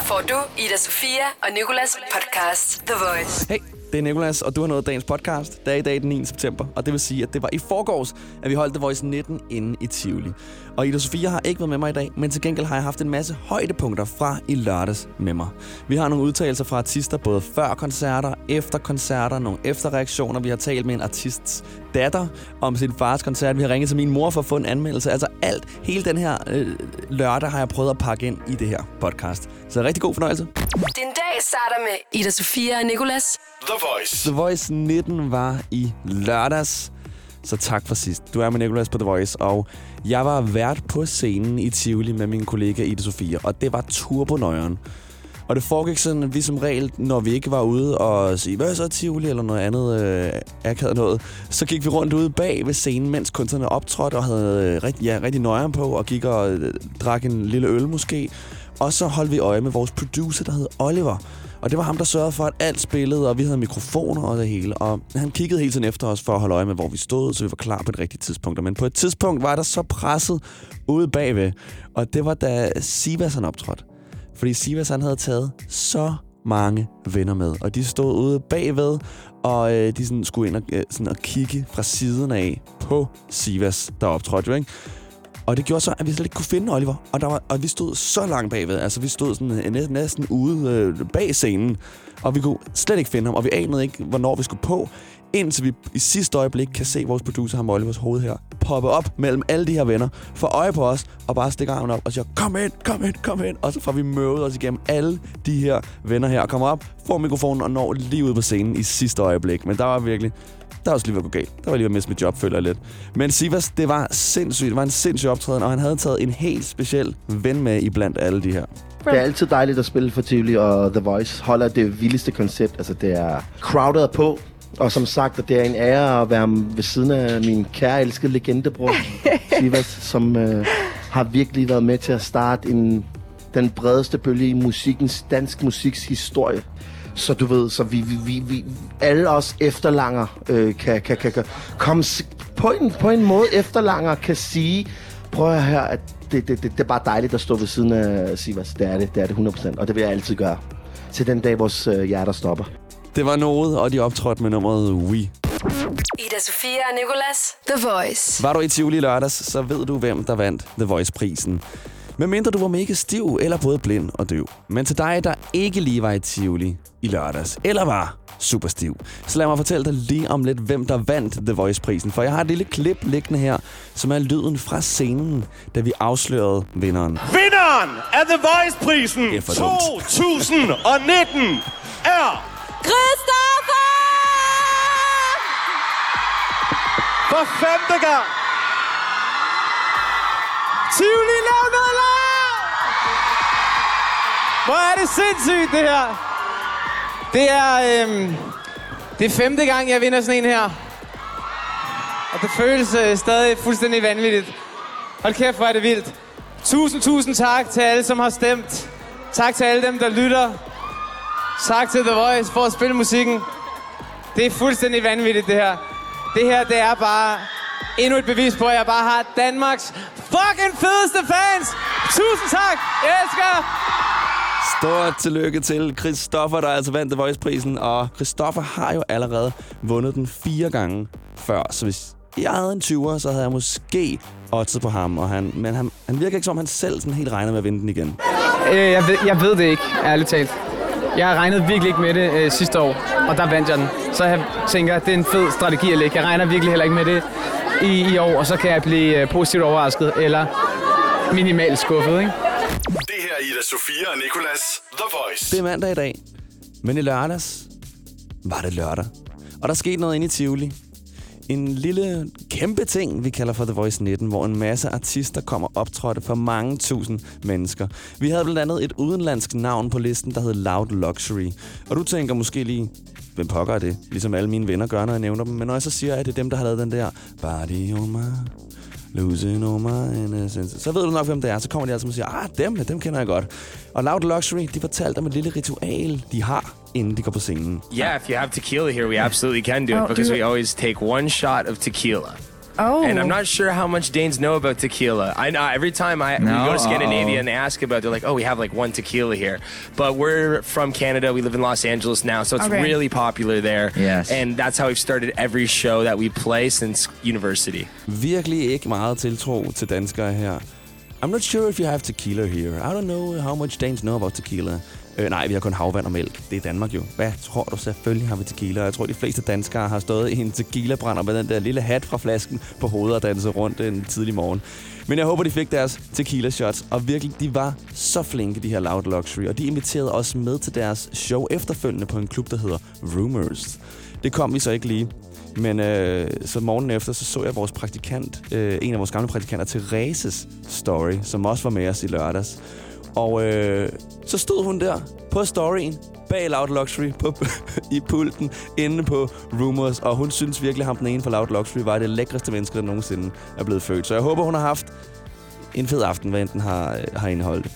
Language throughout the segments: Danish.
Her får du Ida Sofia og Nikolas podcast The Voice. Hey, det er Nikolas, og du har nået dagens podcast. Det er i dag den 9. september, og det vil sige, at det var i forgårs, at vi holdt The Voice 19 inde i Tivoli. Og Ida Sofia har ikke været med mig i dag, men til gengæld har jeg haft en masse højdepunkter fra i lørdags med mig. Vi har nogle udtalelser fra artister, både før koncerter, efter koncerter, nogle efterreaktioner. Vi har talt med en artists datter om sin fars koncert. Vi har ringet til min mor for at få en anmeldelse. Altså alt, hele den her øh, lørdag har jeg prøvet at pakke ind i det her podcast. Så rigtig god fornøjelse. Din dag starter med Ida Sofia og Nikolas. The Voice. The Voice 19 var i lørdags. Så tak for sidst. Du er med Nicolas på The Voice, og jeg var vært på scenen i Tivoli med min kollega Ida Sofia, og det var turbonøjeren. Og det foregik sådan, at vi som regel, når vi ikke var ude og sige, hvad så Tivoli, eller noget andet øh, akavet noget, så gik vi rundt ude bag ved scenen, mens kunstnerne optrådte og havde øh, rigtig, ja, rigtig nøjeren på, og gik og øh, drak en lille øl måske. Og så holdt vi øje med vores producer, der hed Oliver. Og det var ham, der sørgede for, at alt spillede, og vi havde mikrofoner og det hele. Og han kiggede hele tiden efter os for at holde øje med, hvor vi stod, så vi var klar på det rigtige tidspunkt. Men på et tidspunkt var der så presset ude bagved, og det var da Sivas han optrådte. Fordi Sivas han havde taget så mange venner med, og de stod ude bagved, og øh, de sådan skulle ind og, øh, sådan og kigge fra siden af på Sivas, der optrådte jo, ikke? Og det gjorde så, at vi slet ikke kunne finde Oliver. Og, der var, og vi stod så langt bagved. Altså, vi stod sådan, øh, næsten, næsten ude øh, bag scenen. Og vi kunne slet ikke finde ham. Og vi anede ikke, hvornår vi skulle på. Indtil vi i sidste øjeblik kan se vores producer, ham Olivers hoved her, poppe op mellem alle de her venner, få øje på os, og bare stikke armen op og siger, kom ind, kom ind, kom ind. Og så får vi møvet os igennem alle de her venner her, og kommer op, får mikrofonen og når lige ud på scenen i sidste øjeblik. Men der var virkelig, der var også lige ved at gå galt. Der var lige ved at miste mit job, føler jeg lidt. Men Sivas, det var sindssygt. Det var en sindssyg optræden, og han havde taget en helt speciel ven med i blandt alle de her. Det er altid dejligt at spille for Tivoli, og The Voice holder det vildeste koncept. Altså, det er crowded på, og som sagt, det er en ære at være ved siden af min kære elskede legendebror, Sivas, som øh, har virkelig været med til at starte en, den bredeste bølge i musikkens, dansk musiks historie. Så du ved, så vi, vi, vi, vi alle os efterlanger øh, kan, kan, kan, kan komme på en, på en måde efterlanger kan sige, prøv at høre, at det, det, det, det er bare dejligt at stå ved siden af Sivas. Det er det, det er det 100%, og det vil jeg altid gøre. Til den dag, vores øh, hjerter stopper. Det var noget, og de optrådte med nummeret We. Ida Sofia og Nikolas. The Voice. Var du i Tivoli i lørdags, så ved du, hvem der vandt The Voice-prisen. Medmindre du var mega stiv eller både blind og døv. Men til dig, der ikke lige var i Tivoli i lørdags, eller var super stiv, så lad mig fortælle dig lige om lidt, hvem der vandt The Voice-prisen. For jeg har et lille klip liggende her, som er lyden fra scenen, da vi afslørede vinderen. Vinderen af The Voice-prisen Det er for dumt. 2019 er Christoffer! for femte gang Tivoli Lavnuller! Hvor er det sindssygt, det her. Det er, øhm, det er femte gang, jeg vinder sådan en her. Og det føles øh, stadig fuldstændig vanvittigt. Hold kæft, hvor er det vildt. Tusind, tusind tak til alle, som har stemt. Tak til alle dem, der lytter. Tak til The Voice for at spille musikken. Det er fuldstændig vanvittigt, det her. Det her, det er bare endnu et bevis på, at jeg bare har Danmarks fucking fedeste fans. Tusind tak. Jeg elsker. Stort tillykke til Christoffer, der altså vandt The Voice-prisen. Og Christoffer har jo allerede vundet den fire gange før. Så hvis jeg havde en 20'er, så havde jeg måske oddset på ham. Og han, men han, han virker ikke som, om han selv sådan helt regner med at vinde den igen. Øh, jeg, ved, jeg ved det ikke, ærligt talt. Jeg regnede virkelig ikke med det øh, sidste år, og der vandt jeg den. Så jeg tænker, at det er en fed strategi at lægge. Jeg regner virkelig heller ikke med det i, i år, og så kan jeg blive øh, positivt overrasket, eller minimalt skuffet, ikke? Det her er Ida Sofia og Nikolas The Voice. Det er mandag i dag. Men i lørdags var det lørdag. Og der skete noget inde i Tivoli. En lille kæmpe ting, vi kalder for The Voice 19, hvor en masse artister kommer optrådte for mange tusind mennesker. Vi havde blandt andet et udenlandsk navn på listen, der hed Loud Luxury. Og du tænker måske lige, hvem pokker er det? Ligesom alle mine venner gør, når jeg nævner dem. Men når jeg så siger, at det er dem, der har lavet den der Body on my Losing all my innocence. Så ved du nok, hvem det er. Så kommer de altså og siger, ah, dem, dem kender jeg godt. Og Loud Luxury, de fortalte om et lille ritual, de har, inden de går på scenen. Yeah, if you have tequila here, we absolutely can do it Oh, because do we always take one shot of tequila. Oh. And I'm not sure how much Danes know about tequila. I know every time I we go to Scandinavia Uh-oh. and they ask about, it, they're like, "Oh, we have like one tequila here," but we're from Canada. We live in Los Angeles now, so it's Okay. really popular there. Yes. and that's how we've started every show that we play since university. Virkelig ikke meget tiltro til danskere her. I'm not sure if you have tequila here. I don't know how much Danes know about tequila. Øh, nej, vi har kun havvand og mælk. Det er Danmark jo. Hvad tror du? Selvfølgelig har vi tequila. Jeg tror, de fleste danskere har stået i en tequila-brænder med den der lille hat fra flasken på hovedet og danset rundt en tidlig morgen. Men jeg håber, de fik deres tequila shots. Og virkelig, de var så flinke, de her Loud Luxury. Og de inviterede os med til deres show efterfølgende på en klub, der hedder Rumors. Det kom vi så ikke lige. Men øh, så morgenen efter, så så jeg vores praktikant, øh, en af vores gamle praktikanter, Thereses story, som også var med os i lørdags. Og øh, så stod hun der på storyen, bag Loud Luxury, på, i pulten, inde på Rumors. Og hun synes virkelig, at ham den ene fra Loud Luxury var det lækreste menneske, der nogensinde er blevet født. Så jeg håber, hun har haft en fed aften, hvad enten har, øh, har indeholdt.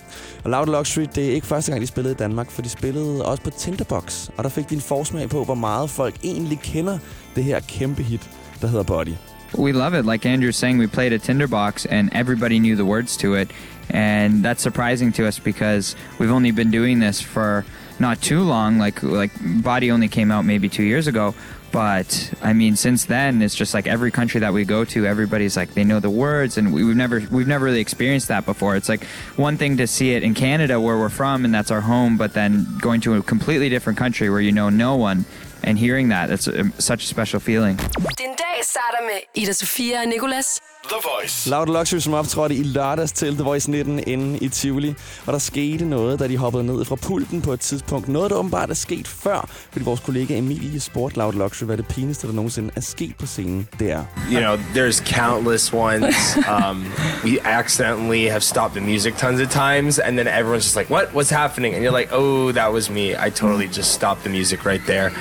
Og Loud Luxury, det er ikke første gang, de spillede i Danmark, for de spillede også på Tinderbox. Og der fik de en forsmag på, hvor meget folk egentlig kender det her kæmpe hit, der hedder Body. We love it. Like Andrew's saying, we played a tinderbox and everybody knew the words to it. And that's surprising to us because we've only been doing this for not too long. Like like Body only came out maybe two years ago. But I mean, since then, it's just like every country that we go to, everybody's like they know the words, and we, we've never we've never really experienced that before. It's like one thing to see it in Canada where we're from and that's our home, but then going to a completely different country where you know no one and hearing that, it's a, um, such a special feeling. Dag med Ida Sofia og Nicolas. The Voice. Loud Luxury, som optrådte i lørdags til The Voice 19 inde i Tivoli. Og der skete noget, da de hoppede ned fra pulten på et tidspunkt. Noget, der åbenbart er sket før, fordi vores kollega Emilie spurgte Loud Luxury, hvad det pinligste, der nogensinde er sket på scenen, det er. You know, there's countless ones. Um, we accidentally have stopped the music tons of times, and then everyone's just like, "What? What's happening?" And you're like, "Oh, that was me. I totally just stopped the music right there."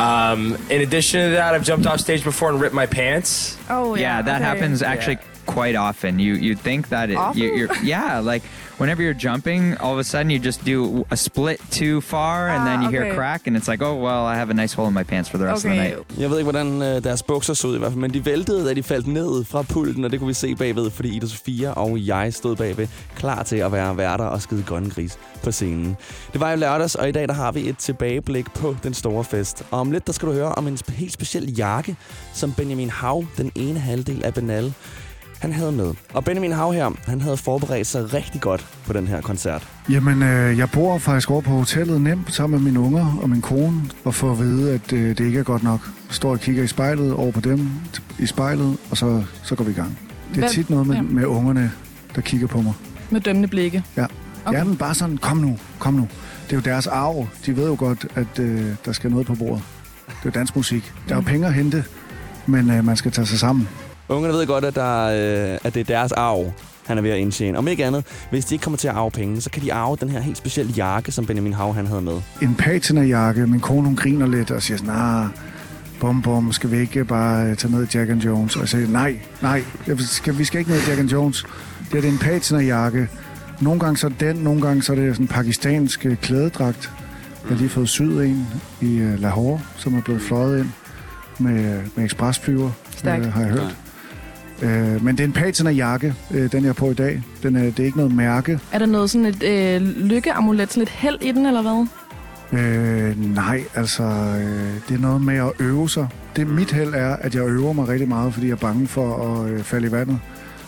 Um, in addition to that, I've jumped off stage before and ripped my pants. Oh, yeah, that okay. happens actually quite often. You you think that it, Often? you, you're yeah like whenever you're jumping, all of a sudden you just do a split too far, and then Ah, you hear okay. a crack, and it's like, oh well, I have a nice hole in my pants for the rest of the Okay. night. Jeg ved ikke, hvordan øh, deres bukser så ud i hvert fald, men de væltede, da de faldt ned fra pulten, og det kunne vi se bagved, fordi Ida Sofia og jeg stod bagved, klar til at være værter og skide grønne gris på scenen. Det var jo lørdags, og i dag der har vi et tilbageblik på den store fest. Og om lidt, der skal du høre om en helt speciel jakke, som Benjamin Hav, den ene halvdel af Benal, han havde med. Og Benjamin Hav her, han havde forberedt sig rigtig godt på den her koncert. Jamen, øh, jeg bor faktisk over på hotellet nemt sammen med mine unger og min kone, og får at vide, at øh, det ikke er godt nok. Står og kigger i spejlet over på dem, i spejlet, og så, så går vi i gang. Det er Hvem- tit noget med, ja. med ungerne, der kigger på mig. Med dømmende blikke. Ja. Okay. Okay. Jamen, bare sådan, kom nu, kom nu. Det er jo deres arv. De ved jo godt, at øh, der skal noget på bordet. Det er jo dansk musik. Der er jo penge at hente, men øh, man skal tage sig sammen. Ungerne ved godt, at, der, øh, at det er deres arv, han er ved at indtjene. Om ikke andet, hvis de ikke kommer til at arve penge, så kan de arve den her helt specielle jakke, som Benjamin Hav han havde med. en patina-jakke. Min kone, hun griner lidt og siger sådan, nah, bum bum, skal vi ikke bare øh, tage ned i Jack and Jones? Og jeg siger, nej, nej, skal, vi skal ikke ned i Jack and Jones. Det, er, det er en patina-jakke. Nogle gange så er den, nogle gange så er det sådan en pakistansk øh, klædedragt. Jeg har lige fået syet en i øh, Lahore, som er blevet fløjet ind med, med ekspresflyver, øh, har jeg hørt. Øh, men det er en patina-jakke, øh, den jeg har på i dag. Den er, det er ikke noget mærke. Er der noget sådan et øh, lykkeamulet, sådan lidt held i den, eller hvad? Øh, nej, altså, øh, det er noget med at øve sig. Det mit held er, at jeg øver mig rigtig meget, fordi jeg er bange for at øh, falde i vandet.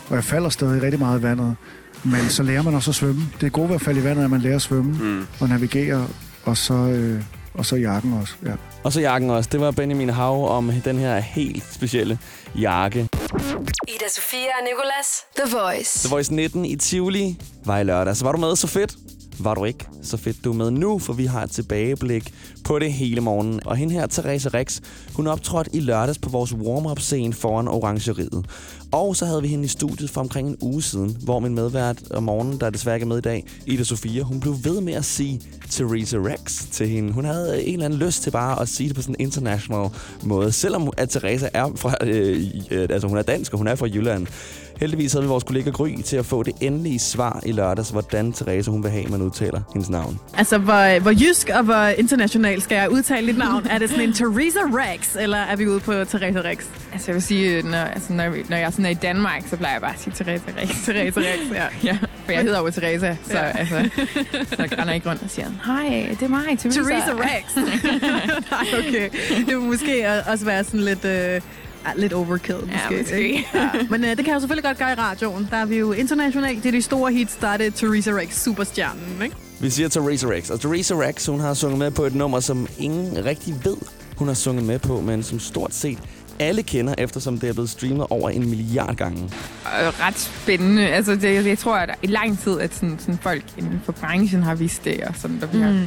Og jeg falder stadig rigtig meget i vandet. Men så lærer man også at svømme. Det er gode ved at falde i vandet, at man lærer at svømme mm. og navigere, og så, øh, og så jakken også. Ja. Og så jakken også. Det var Benjamin Hav om den her helt specielle jakke. Ida Sofia og Nicolas. The Voice. The Voice 19 i Tivoli var i lørdag. Så var du med så fedt? Var du ikke så fedt, du er med nu, for vi har et tilbageblik på det hele morgen. Og hende her, Therese Rex, hun optrådte i lørdags på vores warm-up scene foran Orangeriet. Og så havde vi hende i studiet for omkring en uge siden, hvor min medvært om morgenen, der desværre ikke er med i dag, Ida Sofia, hun blev ved med at sige Therese Rex til hende. Hun havde en eller anden lyst til bare at sige det på sådan en international måde, selvom at Therese er fra, øh, øh, altså hun er dansk, og hun er fra Jylland. Heldigvis havde vi vores kollega Gry til at få det endelige svar i lørdags, hvordan Therese hun vil have, man udtaler hendes navn. Altså, hvor, hvor jysk og hvor international skal jeg udtale dit navn? er det sådan en Theresa Rex, eller er vi ude på Theresa Rex? Altså, jeg vil sige, når, altså, når, når jeg sådan er i Danmark, så plejer jeg bare at sige Teresa Rex, Teresa Rex, ja. ja. For jeg hedder jo Teresa, så, Ja. altså, så jeg render ikke rundt og siger, hej, det er mig, Teresa. Teresa Rex. Nej, okay. Det vil måske også være sådan lidt... Øh, Ja, lidt overkill, måske. måske. ikke? Ja. Men øh, det kan jeg jo selvfølgelig godt gøre i radioen. Der er vi jo internationalt. Det er de store hits, der er det Teresa Rex, superstjernen, ikke? Vi siger Theresa Rex, og Theresa Rex, hun har sunget med på et nummer, som ingen rigtig ved, hun har sunget med på, men som stort set alle kender, eftersom det er blevet streamet over en milliard gange. Og ret spændende. Altså, det, jeg, tror, at i lang tid, at sådan, sådan folk inden for branchen har vidst det, og sådan, der bliver, Mm.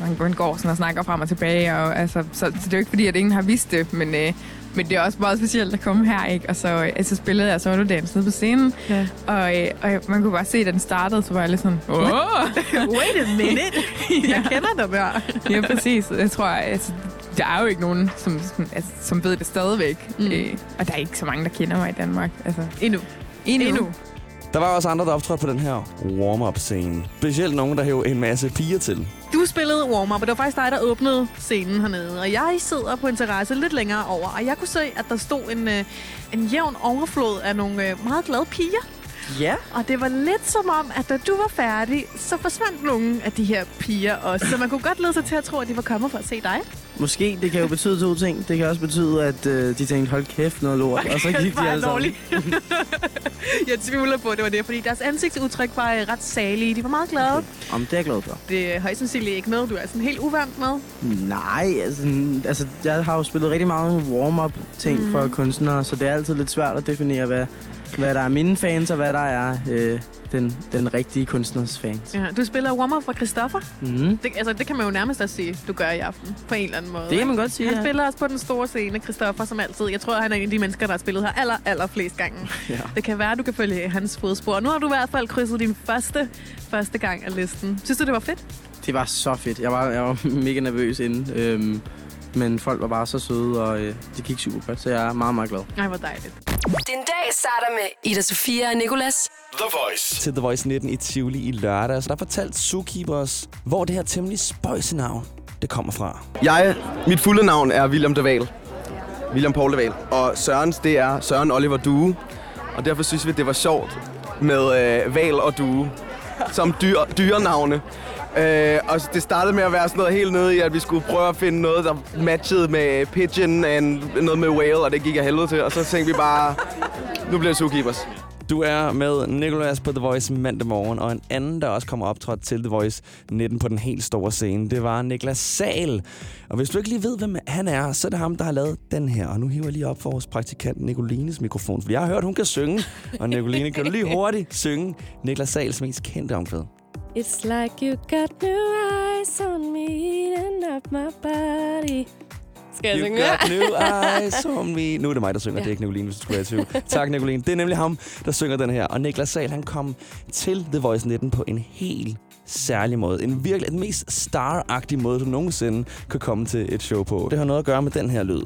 man, man går sådan og snakker frem og tilbage, og, altså, så, så, det er jo ikke fordi, at ingen har vidst det, men, øh, men det er også meget specielt at komme her, ikke? Og så, øh, altså, spillede jeg solo dance nede på scenen, Ja. og, øh, og man kunne bare se, at den startede, så var jeg lidt sådan, åh! Wait a minute. Jeg kender dem her. ja, præcis. Jeg tror, altså, der er jo ikke nogen, som, som, altså, som ved det stadigvæk. Mm. Øh, og der er ikke så mange, der kender mig i Danmark. Altså, Endnu. endnu. Endnu. Der var også andre, der optrådte på den her warm-up-scene. Specielt nogen, der hævde en masse piger til. Du spillede warm-up, og det var faktisk dig, der åbnede scenen hernede. Og jeg sidder på en terrasse lidt længere over, og jeg kunne se, at der stod en, øh, en jævn overflod af nogle øh, meget glade piger. Ja. Og det var lidt som om, at da du var færdig, så forsvandt nogle af de her piger også. Så man kunne godt lede sig til at tro, at de var kommet for at se dig. Måske, det kan jo betyde to ting. Det kan også betyde, at øh, de tænkte, hold kæft, noget lort. Og så gik de alle sammen. jeg tvivler på, at det var det, fordi deres ansigtsudtryk var øh, ret salige. De var meget glade. Om det er jeg glad for. Det er højst sandsynligt ikke noget, du er sådan helt uvant med. Nej, altså, altså jeg har jo spillet rigtig mange warm-up ting mm. for kunstnere, så det er altid lidt svært at definere, hvad, hvad der er mine fans, og hvad der er øh, den, den rigtige kunstners fans. Ja, du spiller warm-up for Christoffer. Mm. Det, altså, det kan man jo nærmest også sige, du gør i aften, på en eller anden måde. Det kan man godt sige, Han ja. spiller også på den store scene, Christoffer, som altid. Jeg tror, han er en af de mennesker, der har spillet her aller, aller flest gange. Ja. Det kan være, du kan følge hans fodspor. Nu har du i hvert fald krydset din første, første gang af listen. Synes du, det var fedt? Det var så fedt. Jeg var, jeg var mega nervøs inden, øhm, men folk var bare så søde, og øh, det gik super godt, så jeg er meget, meget glad. Nej, hvor dejligt. Din dag starter med Ida Sofia og Nicolas. The Voice. Til The Voice 19 i Tivoli i lørdag. Så der fortalte Zookeeper os, hvor det her temmelig spøjse navn, det kommer fra. Jeg, mit fulde navn er William Deval. William Paul Deval. Og Sørens, det er Søren Oliver Due. Og derfor synes vi, det var sjovt med øh, val og due som dyr, dyrenavne. Øh, og det startede med at være sådan noget helt nede i, at vi skulle prøve at finde noget, der matchede med pigeon og noget med whale, og det gik jeg helvede til. Og så tænkte vi bare, nu bliver det zookeepers. Du er med Nicolas på The Voice mandag morgen, og en anden, der også kommer optrådt til The Voice 19 på den helt store scene, det var Niklas Sal. Og hvis du ikke lige ved, hvem han er, så er det ham, der har lavet den her. Og nu hiver jeg lige op for vores praktikant Nicolines mikrofon, for jeg har hørt, hun kan synge. Og Nicoline, kan du lige hurtigt synge Niklas Sals mest kendte omkvæd? It's like you got new eyes on me, eating up my body. Skal jeg synge got new eyes on me. Nu er det mig, der synger, ja. det er ikke Nicoline, hvis du skulle være i tvivl. Tak, Nicoline. Det er nemlig ham, der synger den her. Og Niklas Sal, han kom til The Voice 19 på en helt særlig måde. En virkelig, den mest star måde, du nogensinde kan komme til et show på. Det har noget at gøre med den her lyd.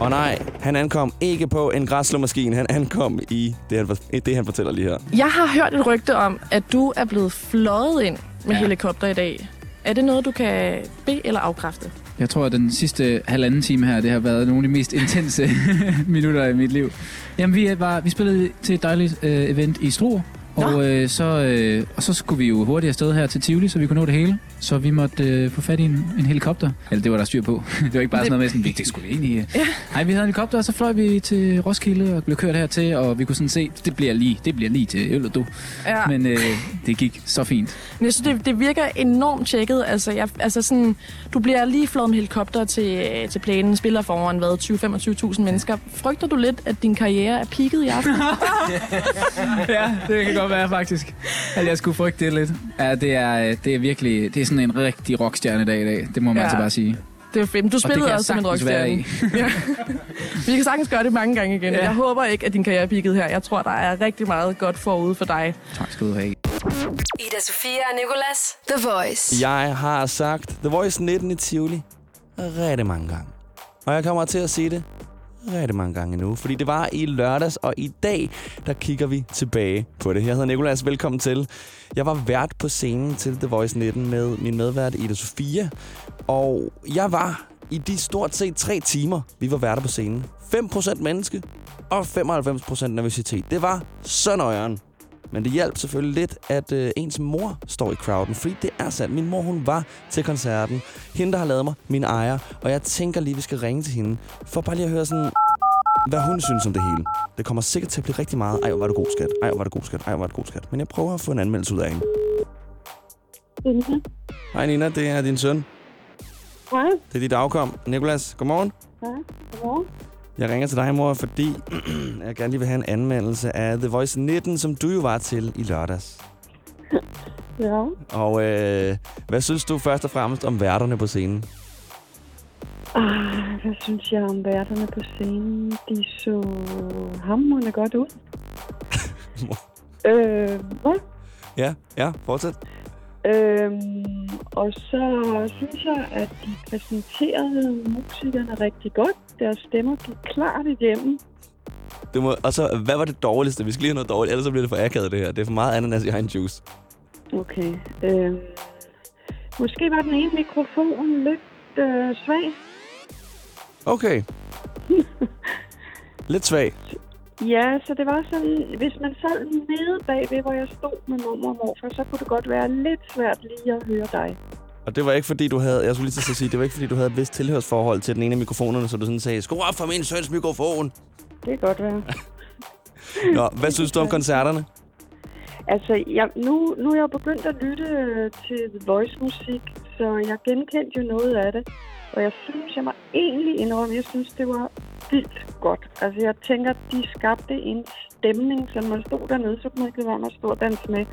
Og nej, han ankom ikke på en græsslåmaskine. Han ankom i det, han, det, han fortæller lige her. Jeg har hørt et rygte om, at du er blevet fløjet ind med ja. helikopter i dag. Er det noget, du kan be- eller afkræfte? Jeg tror, at den sidste halvanden time her, det har været nogle af de mest intense minutter i mit liv. Jamen, vi, var, vi spillede til et dejligt øh, event i Struer, og, øh, så, øh, og så skulle vi jo hurtigt afsted her til Tivoli, så vi kunne nå det hele. Så vi måtte øh, få fat i en, en helikopter. Eller det var der styr på. det var ikke bare sådan noget med sådan, det skulle vi egentlig... Øh. Ja. Nej, vi havde en helikopter, og så fløj vi til Roskilde og blev kørt hertil, og vi kunne sådan se, det bliver lige, det bliver lige til øl og du. Ja. Men øh, det gik så fint. Men jeg synes, det, det virker enormt tjekket. Altså, jeg, altså sådan, du bliver lige flået med helikopter til, til planen, spiller foran hvad, 20-25.000 mennesker. Frygter du lidt, at din karriere er peaked i aften? ja, det kan godt være faktisk. At jeg skulle frygte det lidt. Ja, det er, det er virkelig, det er sådan en rigtig rockstjerne dag i dag. Det må man Ja. altså bare sige. Det er fedt. Du Og spillede jeg også som en rockstjerne. ja. Vi kan sagtens gøre det mange gange igen. Ja. Jeg håber ikke, at din karriere er peaked her. Jeg tror, der er rigtig meget godt forude for dig. Tak skal du have. Ida Sofia og Nicolas. The Voice. Jeg har sagt The Voice 19 i Tivoli rigtig mange gange. Og jeg kommer til at sige det rigtig mange gange nu. Fordi det var i lørdags, og i dag, der kigger vi tilbage på det. Jeg hedder Nikolas, velkommen til. Jeg var vært på scenen til The Voice 19 med min medvært Ida Sofia. Og jeg var i de stort set tre timer, vi var værter på scenen. 5% menneske og 95% nervøsitet. Det var så nøjeren. Men det hjalp selvfølgelig lidt, at øh, ens mor står i crowden, fordi det er sandt. Min mor, hun var til koncerten. Hende, der har lavet mig, min ejer. Og jeg tænker lige, vi skal ringe til hende, for bare lige at høre sådan, hvad hun synes om det hele. Det kommer sikkert til at blive rigtig meget. Ej, hvor var du god, skat. Ej, hvor var du god, skat. Ej, hvor var du god, skat. Men jeg prøver at få en anmeldelse ud af hende. Hej Nina, det er din søn. Hej. Det er dit afkom. Nikolas, godmorgen. Ja, godmorgen. Jeg ringer til dig, mor, fordi jeg gerne lige vil have en anmeldelse af The Voice 19, som du jo var til i lørdags. Ja. Og øh, hvad synes du først og fremmest om værterne på scenen? Ah, hvad synes jeg om værterne på scenen? De så hamrende godt ud. øh, hvad? Ja, ja, fortsæt. Øhm, og så synes jeg, at de præsenterede musikerne rigtig godt. Deres stemmer gik klart igennem. Du må, og så, hvad var det dårligste? Vi skal lige have noget dårligt, ellers så bliver det for akavet det her. Det er for meget ananas i egen juice. Okay. Øhm, måske var den ene mikrofon lidt øh, svag. Okay. Lidt svag. Ja, så det var sådan, hvis man sad nede bagved, hvor jeg stod med mormor og morfar, så kunne det godt være lidt svært lige at høre dig. Og det var ikke fordi, du havde, jeg skulle lige til at sige, det var ikke fordi, du havde et vist tilhørsforhold til den ene af mikrofonerne, så du sådan sagde, skru op for min søns mikrofon. Det kan godt være. Nå, hvad synes du om koncerterne? Altså, jeg, nu, nu er jeg jo begyndt at lytte øh, til Voice-musik, så jeg genkendte jo noget af det. Og jeg synes, jeg må egentlig indrømme, jeg synes, det var vildt godt. Altså, jeg tænker, de skabte en stemning, når man stod dernede, så kunne man ikke være med at stå og danse med.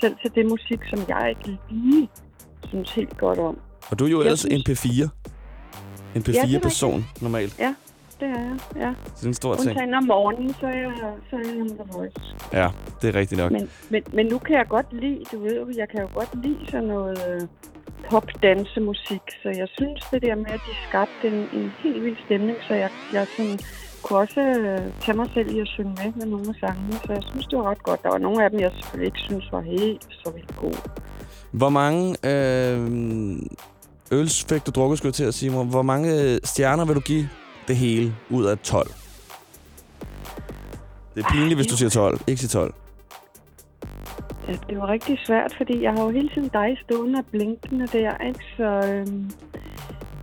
Selv til det musik, som jeg ikke lige synes helt godt om. Og du er jo Jeg ellers synes- en P4. En Ja, det er P4-person, normalt. Ja, det er jeg, ja. Så det er en stor ting. Undtagen om morgenen, så er jeg, så er jeg on The Voice. Ja, det er rigtigt nok. Men, men, men nu kan jeg godt lide, du ved jo, jeg kan jo godt lide sådan noget øh, pop-dansemusik, så jeg synes det der med, at de skabte en, en helt vild stemning, så jeg, jeg sådan, kunne også øh, tage mig selv i at synge med med nogle af sangene, så jeg synes, det var ret godt. Der var nogle af dem, jeg selvfølgelig ikke synes var helt så vildt gode. Hvor mange øh, øls fik du drukket, skulle jeg til at sige mig? Hvor mange øh, stjerner vil du give det hele ud af 12? Det er pinligt, hvis du siger 12. Ikke sige 12. Det var rigtig svært, fordi jeg har jo hele tiden dig stående og blinkende der, ikke? Så øhm,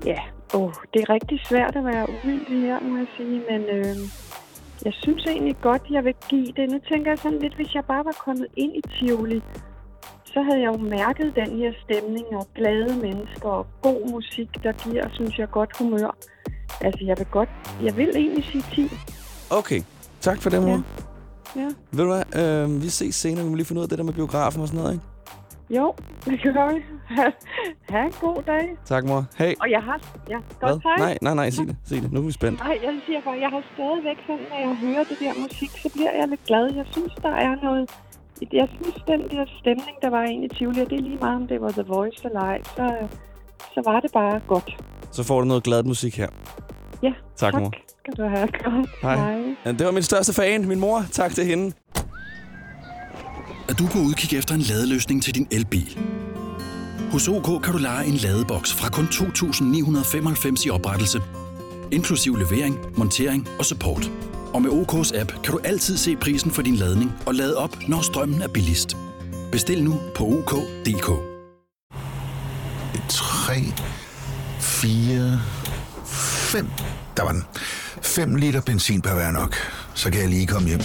ja, oh, det er rigtig svært at være uvildig her, må jeg sige, men øhm, jeg synes egentlig godt, jeg vil give det. Nu tænker jeg sådan lidt, hvis jeg bare var kommet ind i Tivoli, så havde jeg jo mærket den her stemning og glade mennesker og god musik, der giver, synes jeg, godt humør. Altså, jeg vil godt, jeg vil egentlig sige 10. Okay, tak for det, mor. Ja. Ja. Ved du hvad, øh, vi ses senere. Vi må lige finde ud af det der med biografen og sådan noget, ikke? Jo, det gør vi. Ha, en god dag. Tak, mor. Hej. Og jeg har... Ja, godt, hej. Nej, nej, nej, sig det. Sig det. Nu er vi spændt. Nej, jeg siger bare, jeg har stadigvæk sådan, når jeg hører det der musik, så bliver jeg lidt glad. Jeg synes, der er noget... Jeg synes, den der stemning, der var inde i Tivoli, og det er lige meget, om det var The Voice eller ej, så, så var det bare godt. Så får du noget glad musik her. Ja, Tak, mor. skal du have godt. Hej. Ja, det var min største fan, min mor. Tak til hende. Er du på udkig efter en ladeløsning til din elbil? Hos OK kan du lege en ladeboks fra kun 2.995 i oprettelse, inklusiv levering, montering og support. Og med OK's app kan du altid se prisen for din ladning og lade op, når strømmen er billigst. Bestil nu på OK.dk. 3, 4, 5. Der var den. 5 liter benzin per hver nok. Så kan jeg lige komme hjem.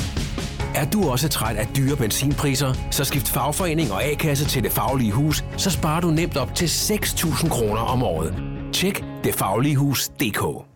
Er du også træt af dyre benzinpriser, så skift fagforening og A-kasse til Det Faglige Hus, så sparer du nemt op til 6.000 kroner om året. Tjek detfagligehus.dk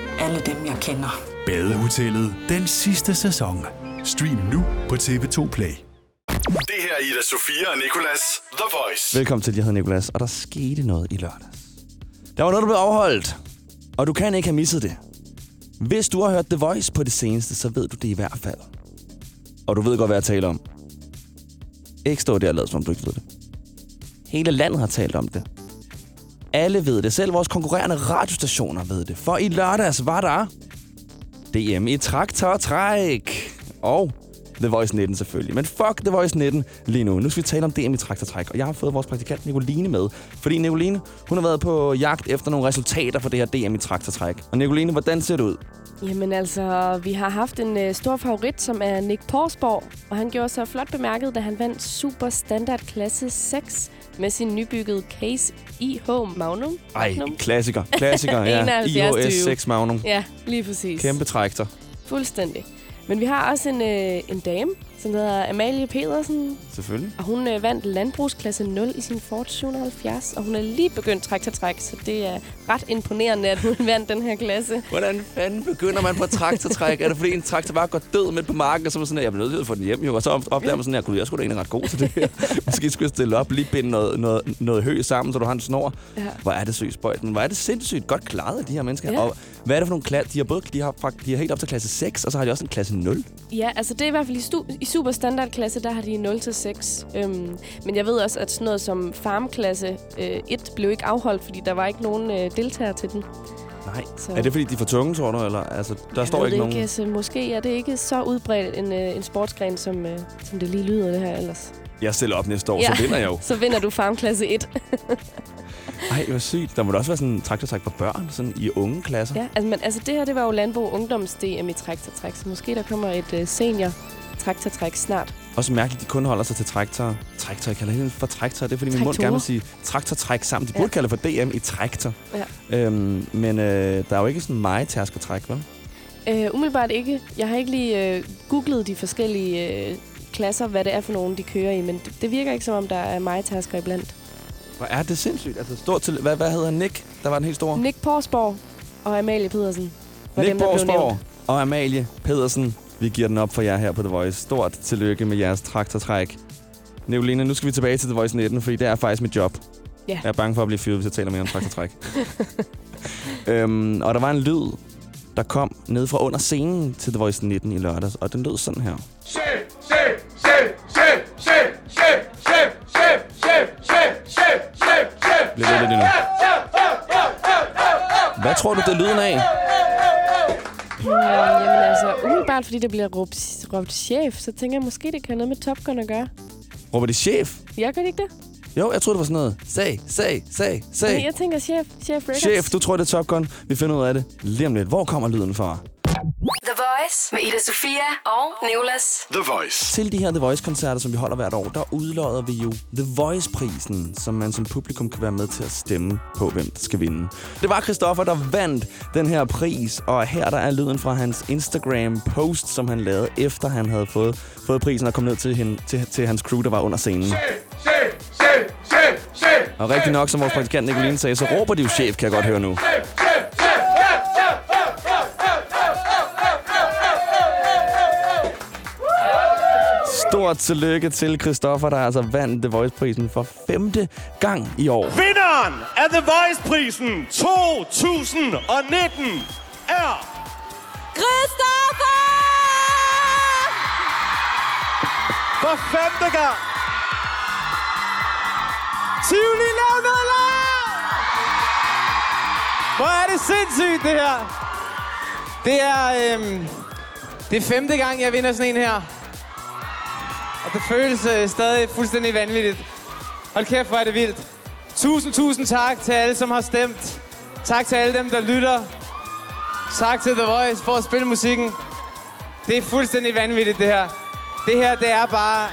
alle dem, jeg kender. Badehotellet den sidste sæson. Stream nu på TV2 Play. Det her er Ida Sofia og Nicolas The Voice. Velkommen til, jeg hedder Nikolas, og der skete noget i lørdags. Der var noget, der blev afholdt, og du kan ikke have misset det. Hvis du har hørt The Voice på det seneste, så ved du det i hvert fald. Og du ved godt, hvad jeg taler om. Ikke stå der og lade, som om du ikke ved det. Hele landet har talt om det. Alle ved det. Selv vores konkurrerende radiostationer ved det. For i lørdags var der DM i traktortræk. Og The Voice 19 selvfølgelig. Men fuck The Voice 19 lige nu. Nu skal vi tale om DM i traktortræk. Og jeg har fået vores praktikant Nicoline med. Fordi Nicoline, hun har været på jagt efter nogle resultater for det her DM i traktortræk. Og Nicoline, hvordan ser det ud? Jamen altså, vi har haft en øh, stor favorit, som er Nick Porsborg. Og han gjorde sig flot bemærket, da han vandt Super Standard Klasse 6 med sin nybyggede Case IH Magnum. Ej, Magnum. klassiker. Klassiker, ja. 71 IOS tyve. 6 Magnum. Ja, lige præcis. Kæmpe traktor. Fuldstændig. Men vi har også en, øh, en dame, som hedder Amalie Pedersen. Selvfølgelig. Og hun øh, vandt landbrugsklasse 0 i sin Ford 770. Og hun er lige begyndt traktortræk, så det er ret imponerende, at hun vandt den her klasse. Hvordan fanden begynder man på traktortræk? er det fordi en traktor bare går død midt på marken, og så er man sådan, at jeg bliver nødt til at få den hjem, jo. Og så opdager man sådan, at jeg skulle da egentlig ret god til det her. Måske skulle jeg stille op, lige binde noget, noget, noget hø sammen, så du har en snor. Ja. Hvor er det spøjt. Men hvor er det sindssygt godt klaret af de her mennesker. Ja. Og hvad er det for nogle klasser? De har både de har, fakt- de har helt op til klasse 6, og så har de også en klasse 0. Ja, altså det er i hvert fald i, stu- i super standardklasse, der har de 0-6. Øhm, men jeg ved også, at sådan noget som farmklasse øh, 1 blev ikke afholdt, fordi der var ikke nogen øh, deltagere til den. Nej. Så- Er det fordi, de er for tunge, tror du? Eller? Altså, der Jeg står ikke det nogen... Ikke, altså, måske er det ikke så udbredt en, øh, en sportsgren, som, øh, som det lige lyder det her ellers. Jeg stiller op næste år, så vinder jeg jo. så vinder du farmklasse 1. Ej, hvor sygt. Der må da også være sådan en traktortræk for børn, sådan i unge klasser. ja, altså, men, altså det her, det var jo Landbrug Ungdoms DM i traktortræk, så måske der kommer et øh, senior traktortræk snart. Også mærkeligt, de kun holder sig til traktor. Traktor, jeg kalder det for traktor. Det er, fordi min mund Traktorer. gerne vil sige traktortræk sammen. De burde Ja. kalde for DM i traktor. Ja. Øhm, men øh, der er jo ikke sådan meget tærskertræk, vel? Øh, umiddelbart ikke. Jeg har ikke lige øh, googlet de forskellige øh, klasser, hvad det er for nogen, de kører i, men det, det virker ikke som om, der er majtasker iblandt. Hvor er det sindssygt. Altså, stort til, hvad, hvad hedder? Nick? Der var den helt store. Nick Porsborg og Amalie Pedersen Nick dem, nævnt. og Amalie Pedersen. Vi giver den op for jer her på The Voice. Stort tillykke med jeres traktortræk. Nicoline, nu skal vi tilbage til The Voice 19, fordi det er faktisk mit job. Ja. Jeg er bange for at blive fyret, hvis jeg taler mere om traktortræk. øhm, og der var en lyd, der kom ned fra under scenen til The Voice 19 i lørdags, og den lød sådan her. Chef, chef, chef, chef, chef, chef, chef, chef, chef, chef, chef, chef, chef. Bliv ved lidt endnu. Hvad tror du, det er lyden af? Hmm, jamen altså, umiddelbart fordi det bliver råbt, råbt chef, så tænker jeg måske, det kan have noget med Top Gun at gøre. Råber det chef? Jeg gør det ikke det? Jo, jeg troede, det var sådan noget. Sag, sag, sag, sag. Nej, jeg tænker chef. Chef Records. Chef, du tror, det er Top Gun. Vi finder ud af det lige om lidt. Hvor kommer lyden fra? The Voice med Ida Sofia og Nicolas. The Voice. Til de her The Voice-koncerter, som vi holder hvert år, der udlodder vi jo The Voice-prisen, som man som publikum kan være med til at stemme på, hvem der skal vinde. Det var Christoffer, der vandt den her pris, og her der er lyden fra hans Instagram-post, som han lavede, efter han havde fået, fået prisen og kom ned til, hende, til, til hans crew, der var under scenen. Chef, chef, chef, chef. Og rigtig nok, som vores praktikant Nicoline sagde, så råber de jo chef, kan jeg godt høre nu. Stort tillykke til Christoffer, der altså vandt The Voice-prisen for femte gang i år. Vinderen af The Voice-prisen 2019 er... Christoffer! For femte gang! Tivoli Lavnøller! Hvor er det sindssygt, det her! Det er, øhm, det er femte gang, jeg vinder sådan en her. Og det føles øh, stadig fuldstændig vanvittigt. Hold kæft, hvor er det vildt. Tusind, tusind tak til alle, som har stemt. Tak til alle dem, der lytter. Tak til The Voice for at spille musikken. Det er fuldstændig vanvittigt, det her. Det her, det er bare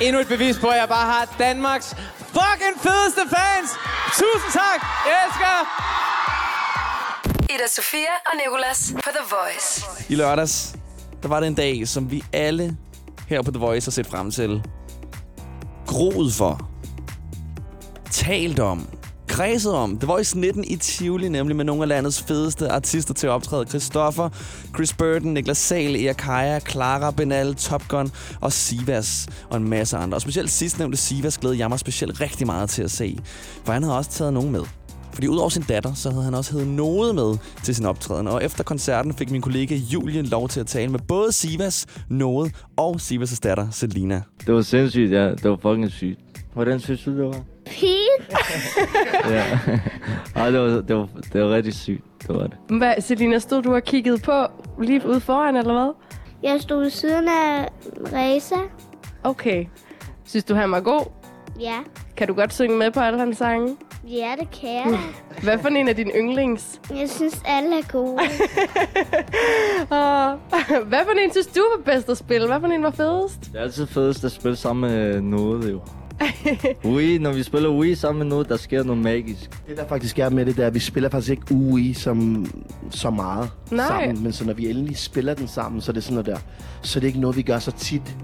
endnu et bevis på, at jeg bare har Danmarks fucking fedeste fans. Tusind tak. Jeg elsker. Ida Sofia og Nicolas på The Voice. I lørdags, der var det en dag, som vi alle her på The Voice at sætte frem til. Groet for. Talt om. kredset om. The Voice 19 i Tivoli, nemlig med nogle af landets fedeste artister til at optræde. Christoffer, Chris Burton, Niklas Sal, Ea Kaja, Clara Benal, Top Gun og Sivas og en masse andre. Og specielt sidstnævnte Sivas glæder jeg mig specielt rigtig meget til at se. For han havde også taget nogen med. Fordi udover sin datter, så havde han også heddet Node med til sin optræden. Og efter koncerten fik min kollega Julie lov til at tale med både Sivas, Node og Sivas' datter, Selina. Det var sindssygt, ja. Det var fucking sygt. Hvordan synes du, det var? Fint. Ja. Ej, det var, det, var, det var rigtig sygt. Det var det. Hvad, Selina, stod du og kiggede på lige ude foran, eller hvad? Jeg stod ved siden af Reza. Okay. Synes du, han var god? Ja. Kan du godt synge med på alle hans sange? Ja, det kan jeg. Hvad for en af dine yndlings? Jeg synes, alle er gode. Og hvad for en synes du var bedst at spille? Hvad for en var fedest? Det er altid fedest at spille sammen med noget, jo. Wii, når vi spiller Wii sammen med noget, der sker noget magisk. Det der faktisk er med det, der, at vi spiller faktisk ikke UI som så meget Nej. sammen, men så når vi endelig spiller den sammen, så er det sådan noget der. Så er det ikke noget, vi gør så tit.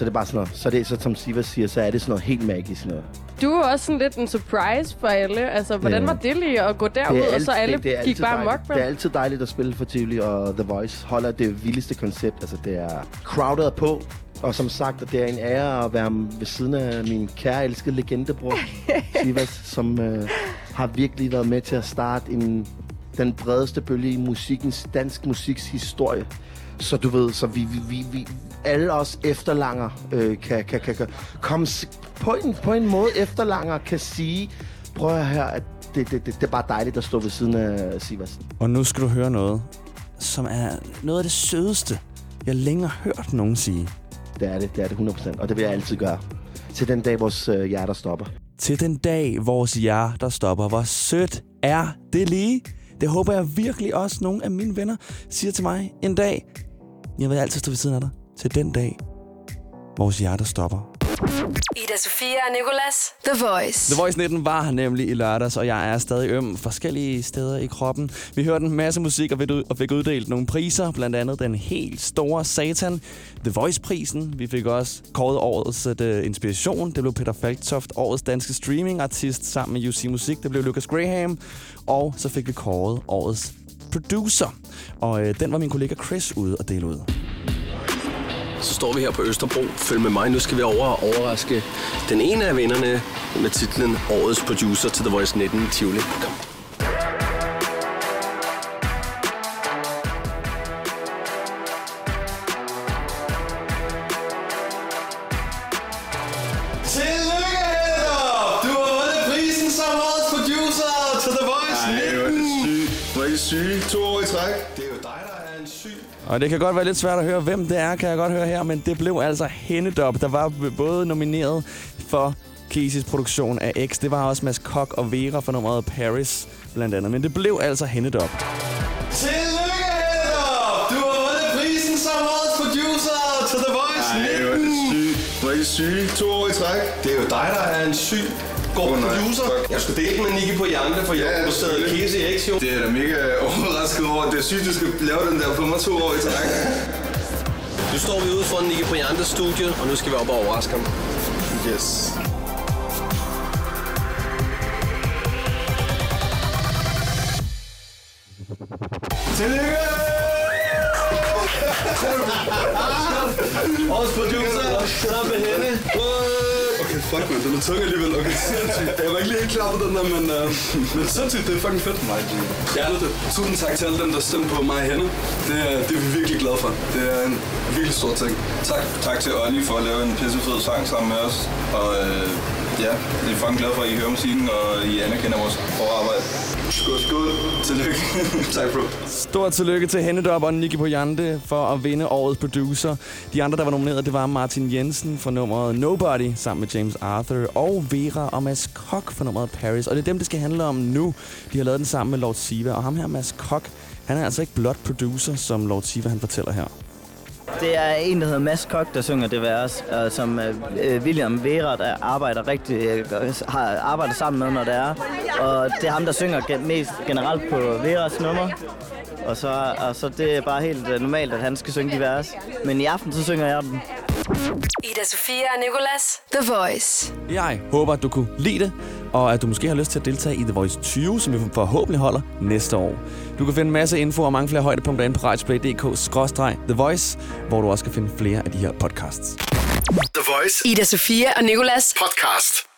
Så er det bare sådan noget, så er det, så som Siva siger, så er det sådan noget helt magisk noget. Du var også sådan lidt en surprise for alle. Altså, hvordan Ja. var det lige at gå derud, og så alle det, det er gik bare dejligt. mok? Det er altid dejligt at spille for Tivoli, og The Voice holder det vildeste koncept. Altså, det er crowded på, og som sagt, det er en ære at være ved siden af min kære elskede legendebror, Sivas, som øh, har virkelig været med til at starte en, den bredeste bølge i musikkens, dansk musiks historie. Så du ved, så vi, vi, vi, vi alle os efterlanger øh, kan, kan, kan, kan komme på en, på en måde efterlanger kan sige, prøv at høre, at det, det, det, det er bare dejligt at stå ved siden af Sivas. Og nu skal du høre noget, som er noget af det sødeste, jeg længere har hørt nogen sige. Det er det, det er det 100%, og det vil jeg altid gøre. Til den dag, vores øh, hjerter stopper. Til den dag, vores hjerter stopper. Hvor sødt er det lige? Det håber jeg virkelig også nogle af mine venner siger til mig en dag. Jeg vil altid stå ved siden af dig. Til den dag, vores hjerter stopper. Ida Sofia og Nicolas. The Voice. The Voice 19 var nemlig i lørdags, og jeg er stadig øm forskellige steder i kroppen. Vi hørte en masse musik og fik ud- og fik uddelt nogle priser, blandt andet den helt store Satan, The Voice-prisen. Vi fik også kåret årets uh, inspiration. Det blev Peter Falktoft, årets danske streaming-artist sammen med UC Musik. Det blev Lucas Graham. Og så fik vi kåret årets producer. Og øh, den var min kollega Chris ude og dele ud. Så står vi her på Østerbro. Følg med mig. Nu skal vi over og overraske den ene af vinderne med titlen Årets Producer til The Voice 19 Tivoli. Kom. Og det kan godt være lidt svært at høre, hvem det er, kan jeg godt høre her, men det blev altså Hennedop, der var både nomineret for Casey's produktion af X. Det var også Mads Kok og Vera for nummeret Paris, blandt andet. Men det blev altså Hennedop. Tillykke, Heller! Du har vundet prisen som årets producer til The Voice Ej, hvor er 19. det sygt. Hvor er I syge. To år i træk. Det er jo dig, der er en syg Åh, nej. producer. Jeg skulle dele med Nicky på Jante, for jeg Ja, selvfølgelig. Casey X, jo. Det er da mega overrasket over. Det er sygt, du skal lave den der på mig to år i træk. Nu står vi ude foran Nicky Briantes studie, og nu skal vi op og overraske ham. Yes. Tillykke! Årets producer, sammen med hende. Fuck man, den er tung alligevel. Okay, sindssygt. Jeg var ikke lige helt klar på den der, men, uh, men sindssygt, det er fucking fedt. Mig, Jeg er det. Tusind tak til alle dem, der stemte på mig og hende. Det, er- det er vi virkelig glade for. Det er en virkelig stor ting. Tak, tak til Olli for at lave en pissefed sang sammen med os. Og øh, ja, vi er fucking glade for, at I hører musikken, og I anerkender vores hårde arbejde. Skud, skud. Tillykke. tak, bro. Stort tillykke til Hennedop og Nicky Pojante for at vinde årets producer. De andre, der var nomineret, det var Martin Jensen for nummeret Nobody, sammen med James Arthur, og Vera og Mads Kok for nummeret Paris. Og det er dem, det skal handle om nu. De har lavet den sammen med Lord Siva, og ham her, Mads Kok, han er altså ikke blot producer, som Lord Siva han fortæller her. Det er en, der hedder Mads Kok, der synger det vers, øh, som øh, William Vera, der arbejder rigtig, øh, har arbejdet sammen med, når det er. Og det er ham, der synger mest generelt på Veras nummer. Og så, og så det er bare helt øh, normalt, at han skal synge de vers. Men i aften, så synger jeg dem. Ida Sofia og Nicolas. The Voice. Jeg håber, at du kunne lide det, og at du måske har lyst til at deltage i The Voice 20, som vi forhåbentlig holder næste år. Du kan finde masse info og mange flere højdepunkter inde på radioplay.dk-the voice, hvor du også kan finde flere af de her podcasts. The Voice. Ida Sofia og Nicolas. Podcast.